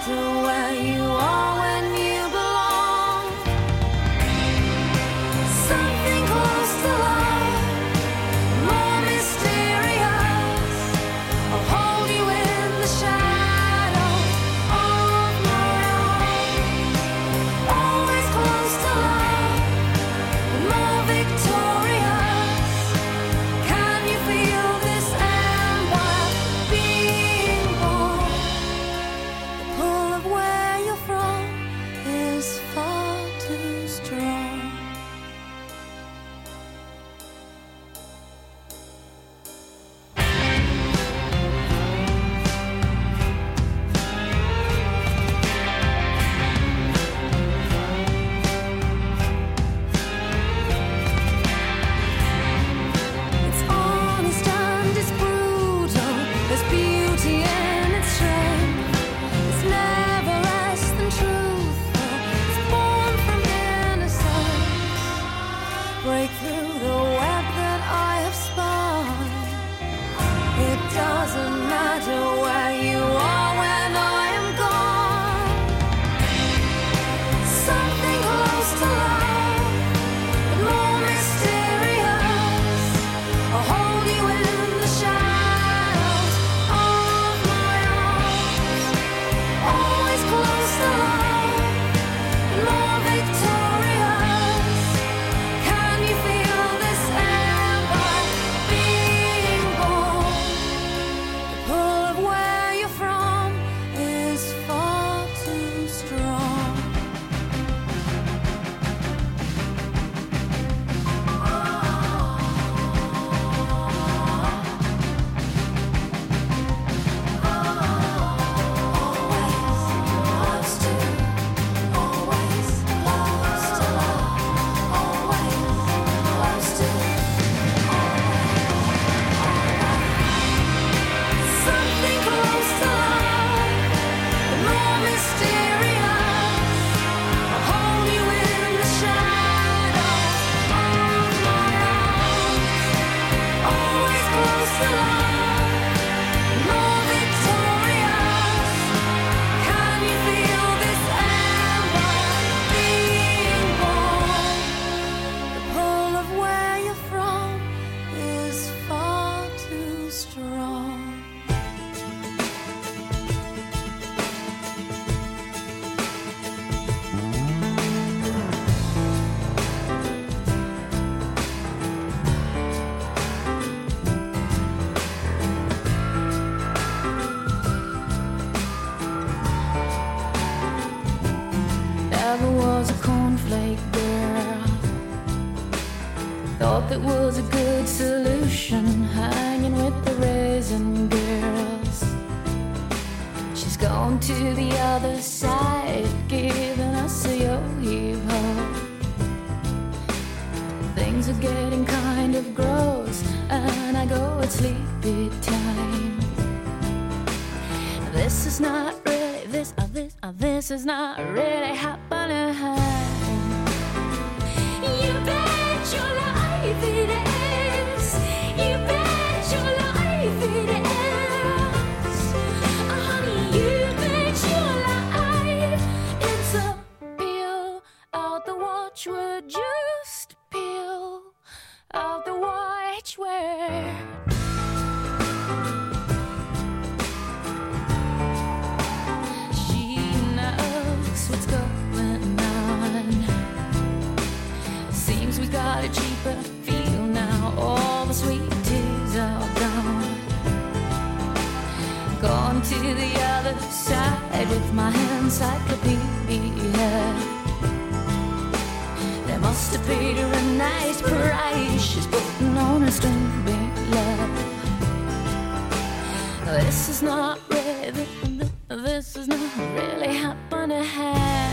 matter where you is not side with my encyclopedia. There must have paid her a nice price. She's putting on a string love. This is not really, this is not really happening.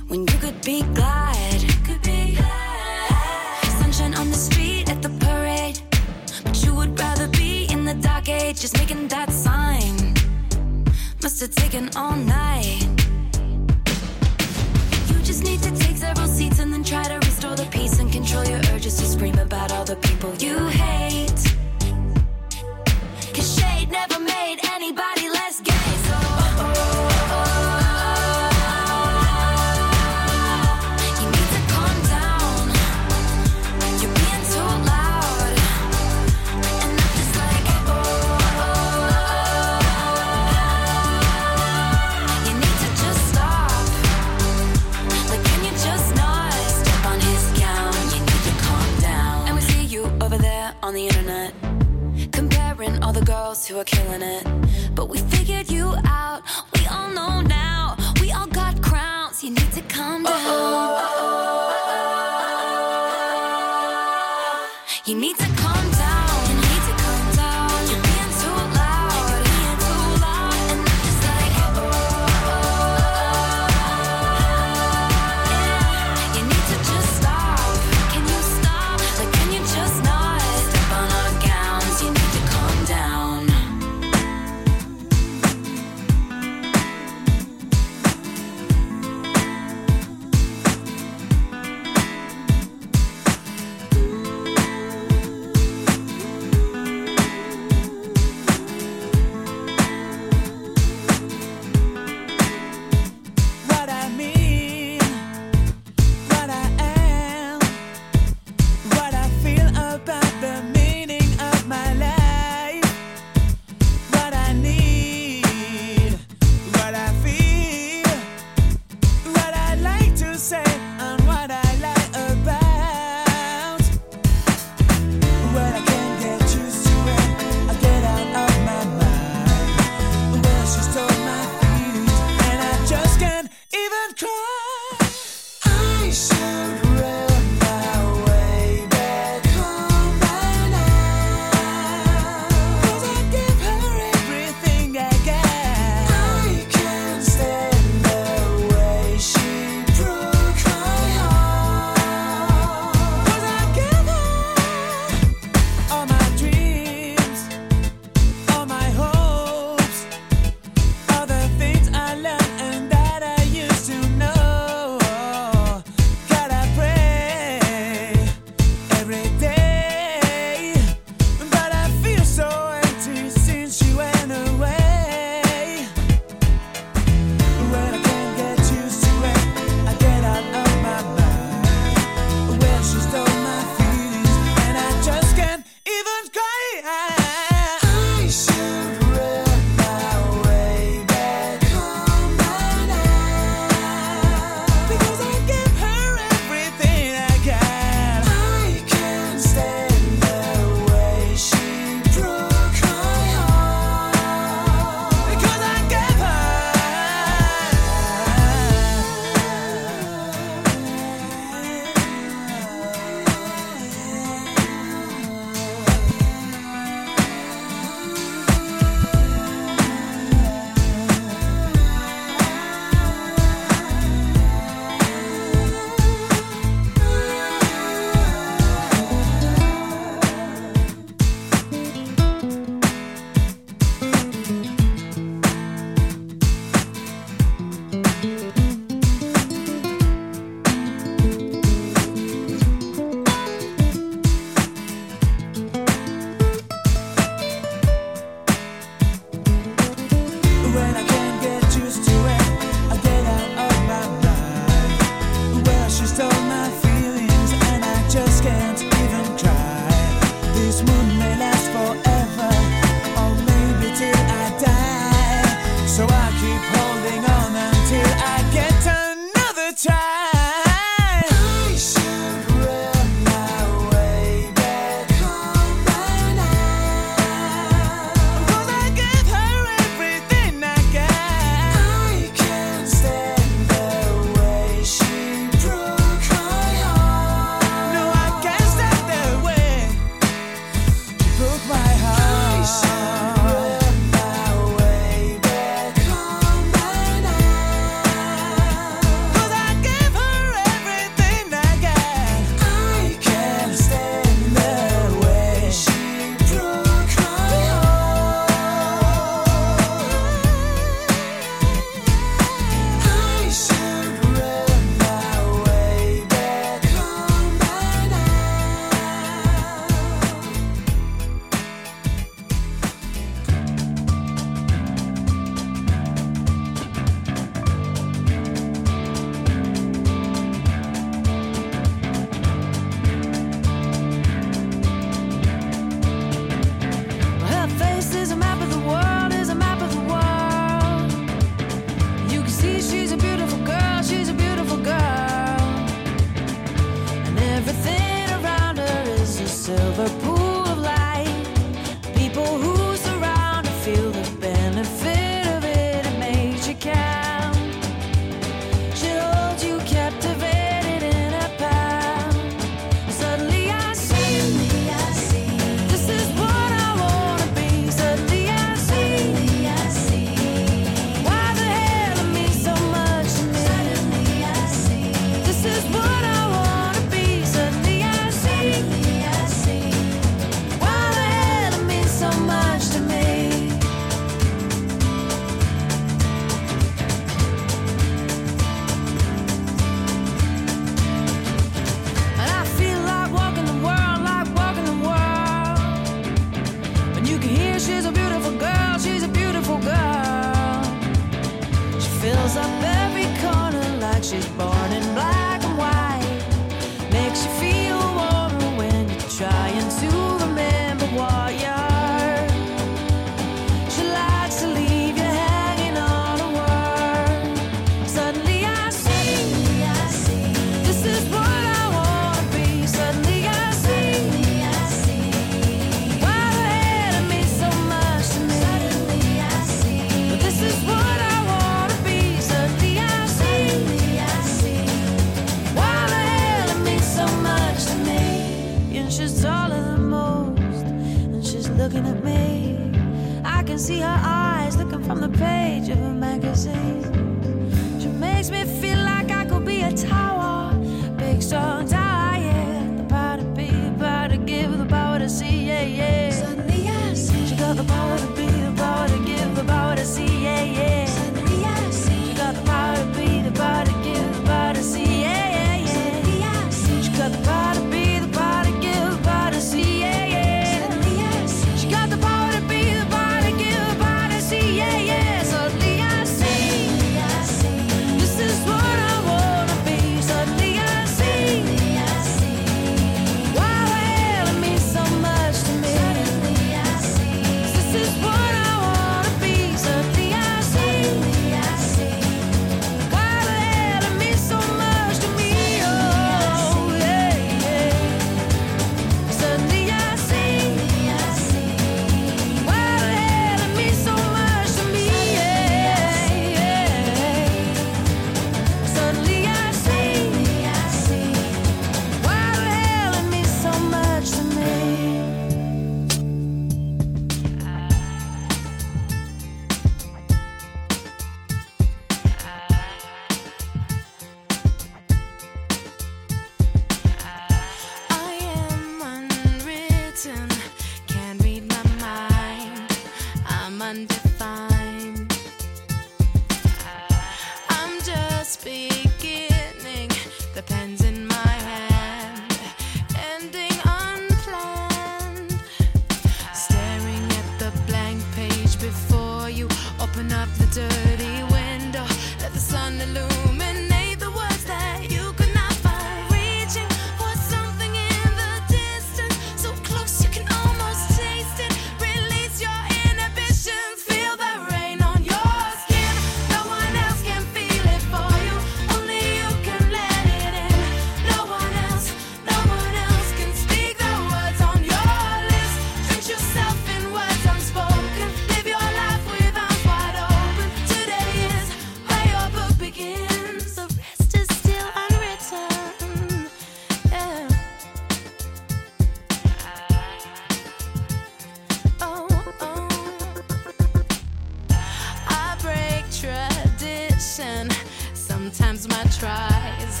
Sometimes my tries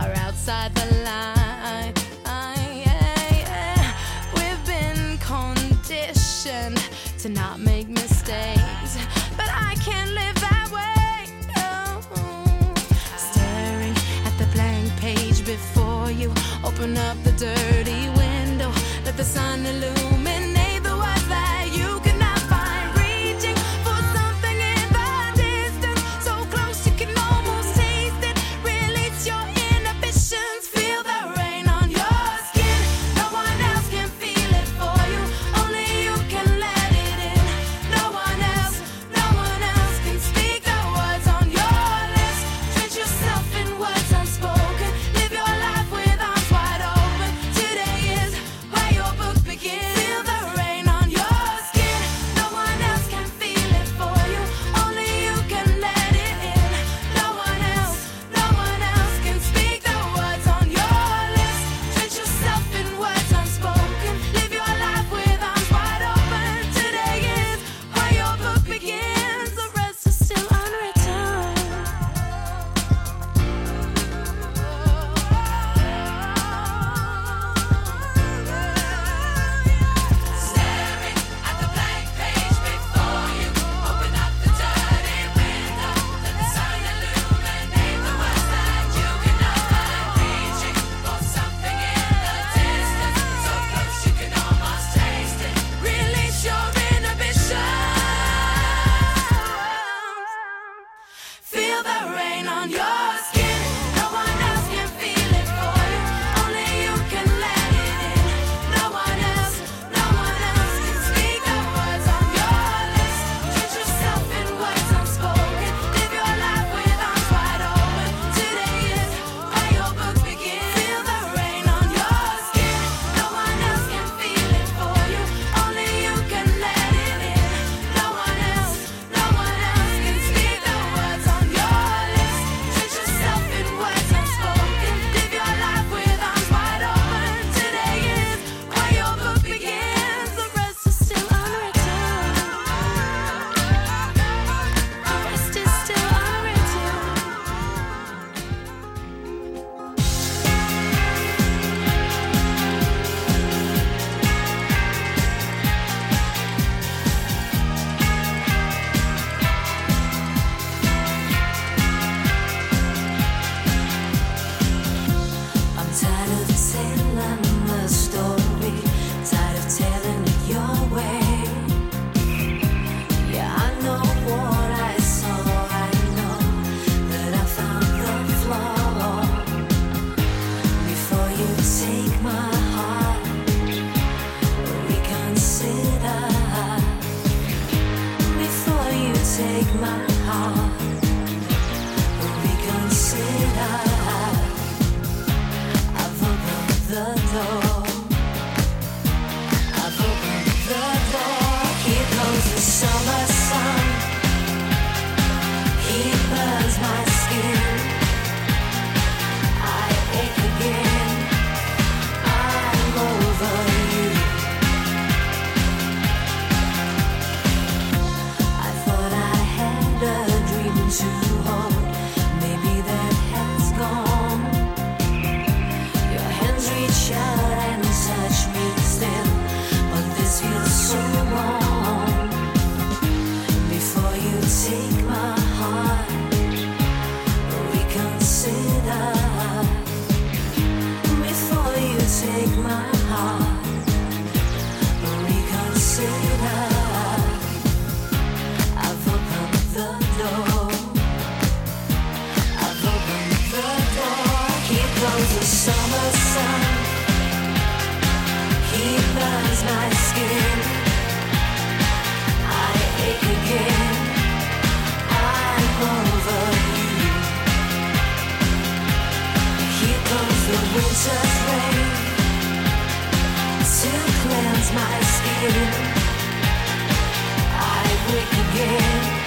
are outside the line. We've been conditioned to not make mistakes, but I can't live that way. Oh. Staring at the blank page before you, open up the dirty window, let the sun illuminate. again. I wake again.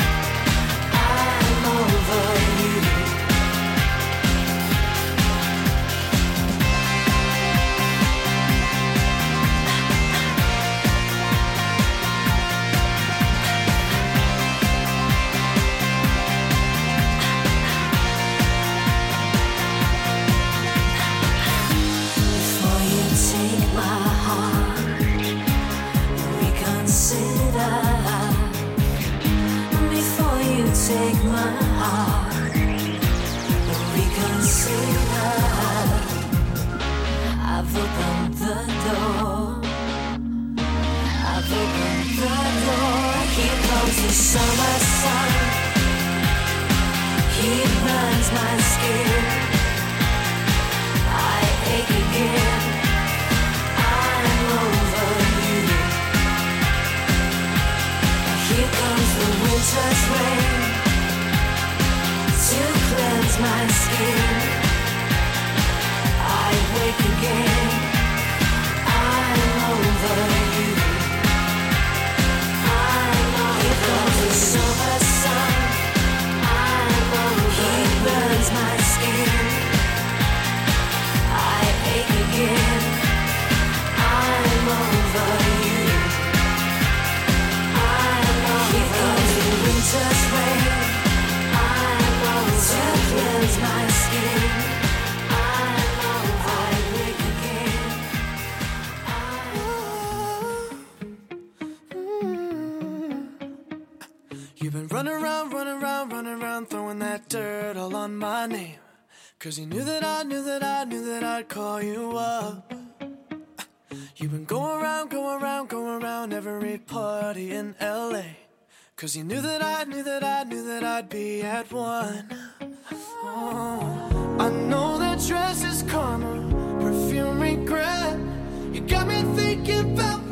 been running around, running around, running around, throwing that dirt all on my name. Cause you knew that I knew that I knew that I'd call you up. You've been going around, going around, going around every party in LA. Cause you knew that I knew that I knew that I'd be at one. Oh. I know that dress is karma, perfume regret. You got me thinking about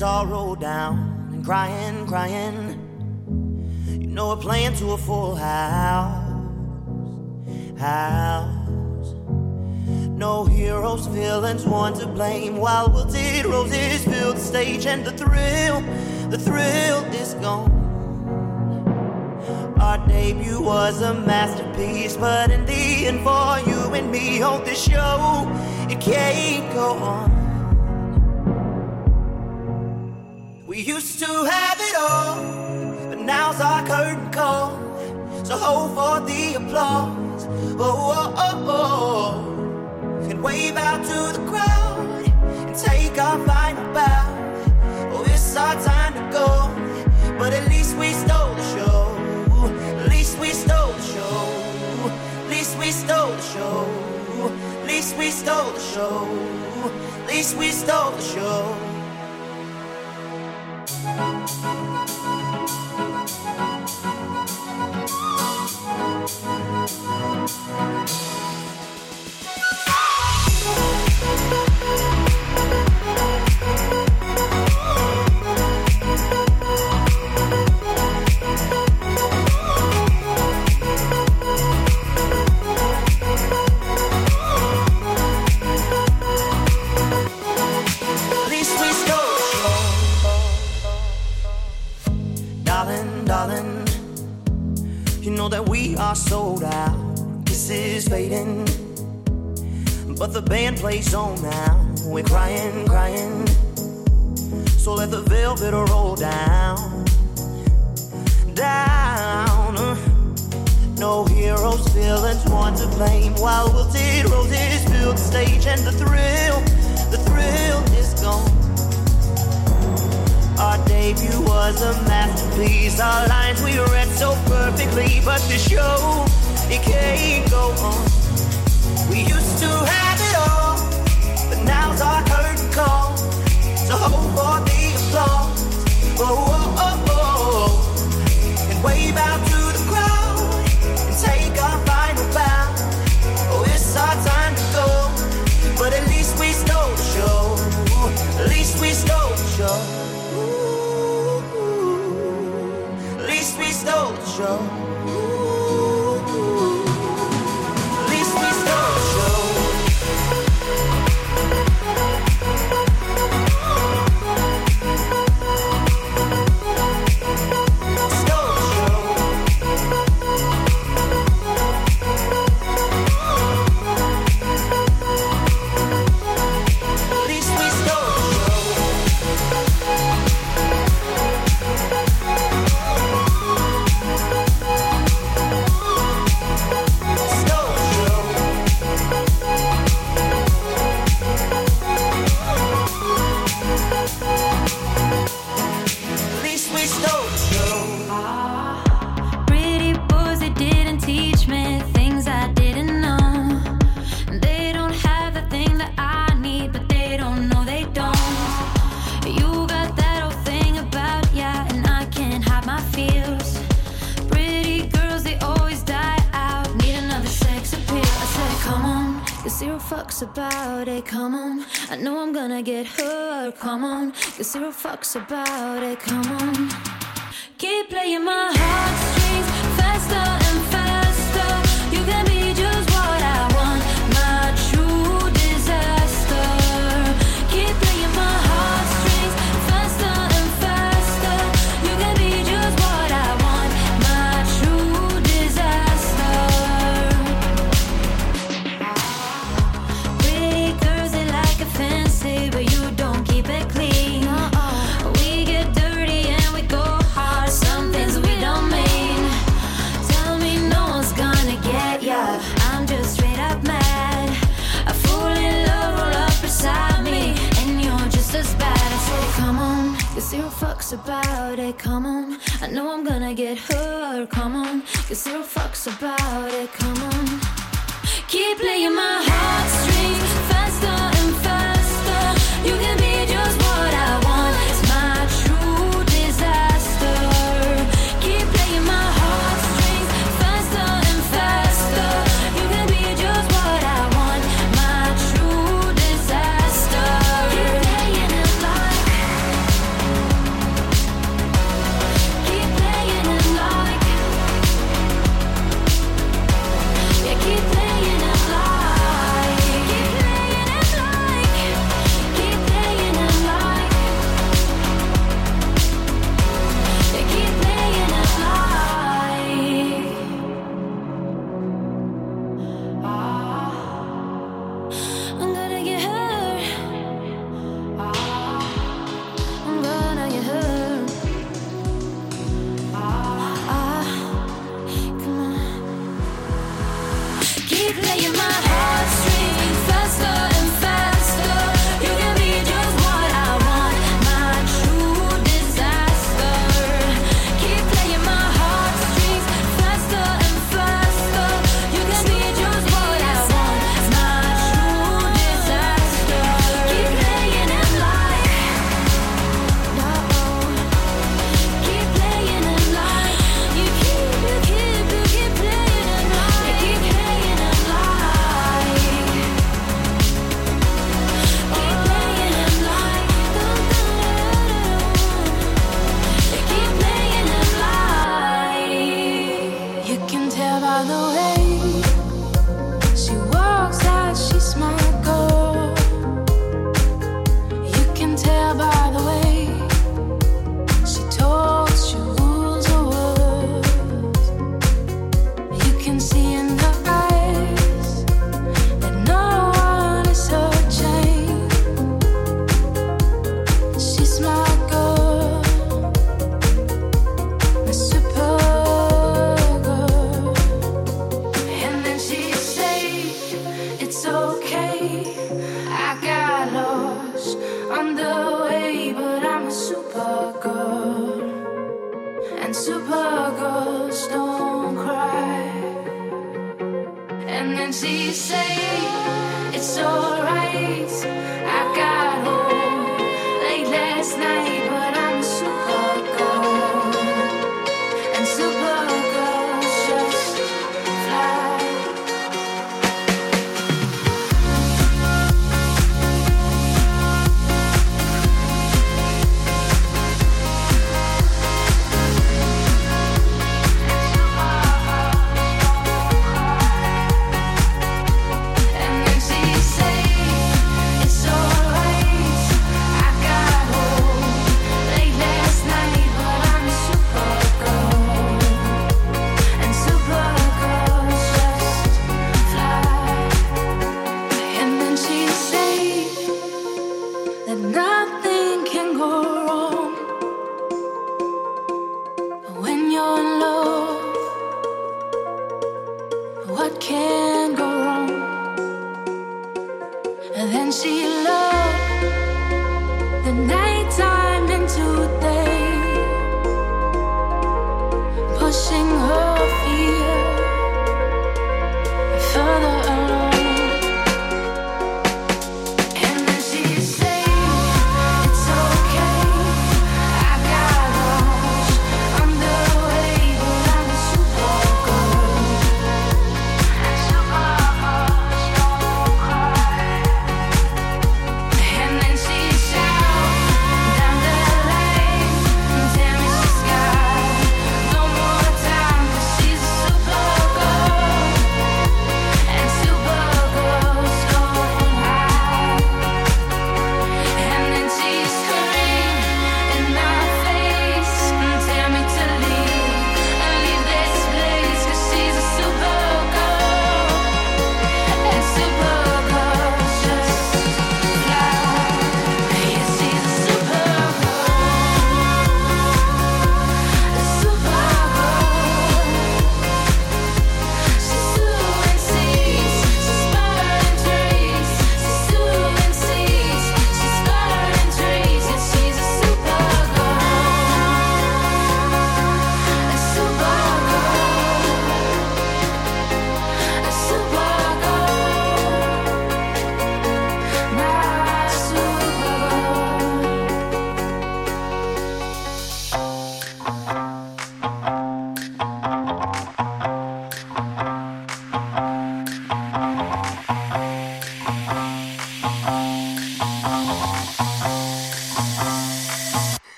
the all roll down and crying, crying. You know we're playing to a full house, house. No heroes, villains, one to blame. While wilted roses fill the stage, and the thrill, the thrill is gone. Our debut was a masterpiece, but in the end, for you and me on this show, it can't go on. To have it all, but now's our curtain call. So hold for the applause. Oh, oh, oh, oh. And wave out to the crowd and take our final bow. Oh, it's our time to go, but at least we stole the show. At least we stole the show. At least we stole the show. At least we stole the show. At least we stole the show. At the on now. We're crying, crying. So let the velvet roll down, down. No heroes, villains, one to blame. While wilted roses fill the stage, and the thrill, the thrill is gone. Our debut was a masterpiece. Our lines we read so perfectly, but the show it can't go on. We used to have now's curtain call. So hold for the applause. Oh, oh, oh, oh. And wave out to the crowd and take our final bow. Oh, it's our time to go, but at least we stole the show. At least we stole the show. Ooh, At least we stole the show. Fucks about And then she say it's alright. I got.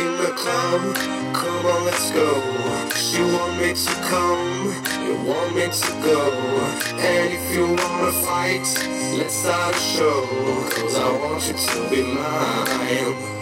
in the club. Come on, let's go. You want me to come, you want me to go. And if you wanna fight, let's start a show. Cause I want you to be mine.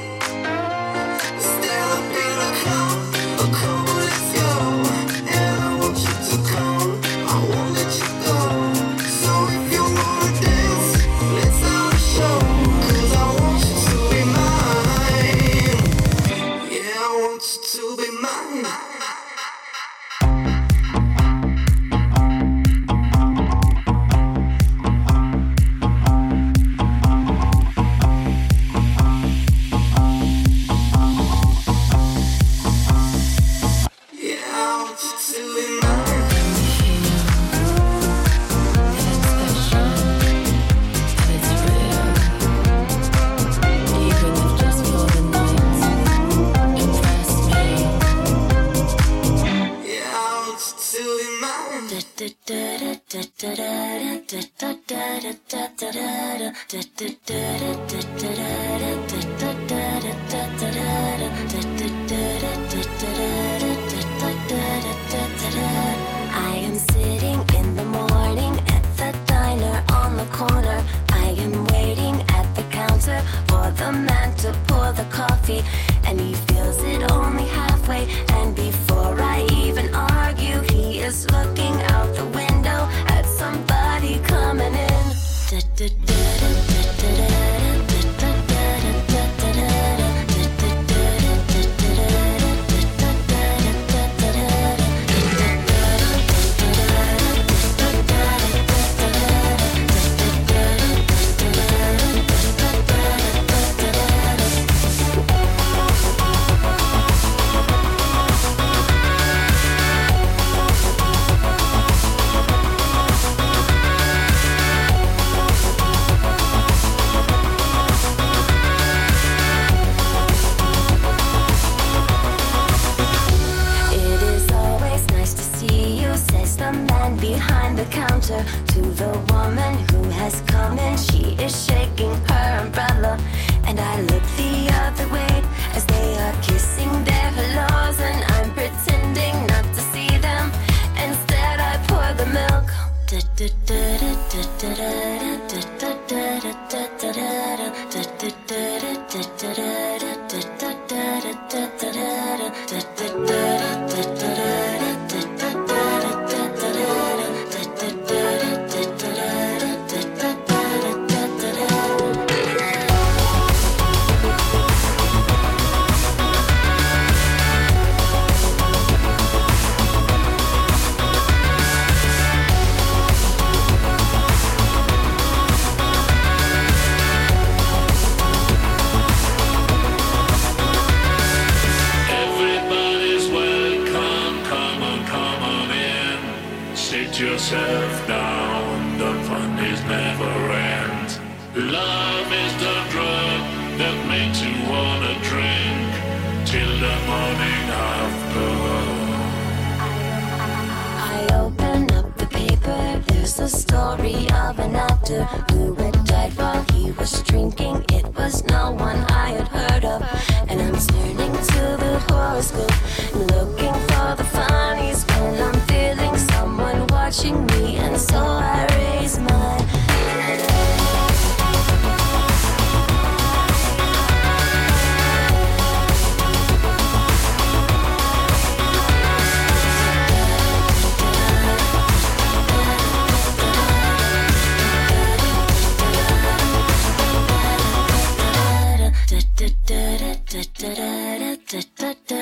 It's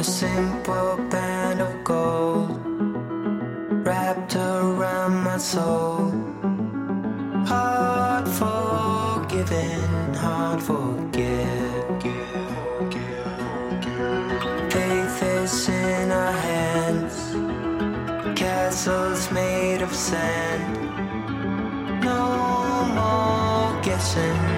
A simple band of gold wrapped around my soul. Hard forgiving, hard forget. Faith is in our hands, castles made of sand. No more guessing.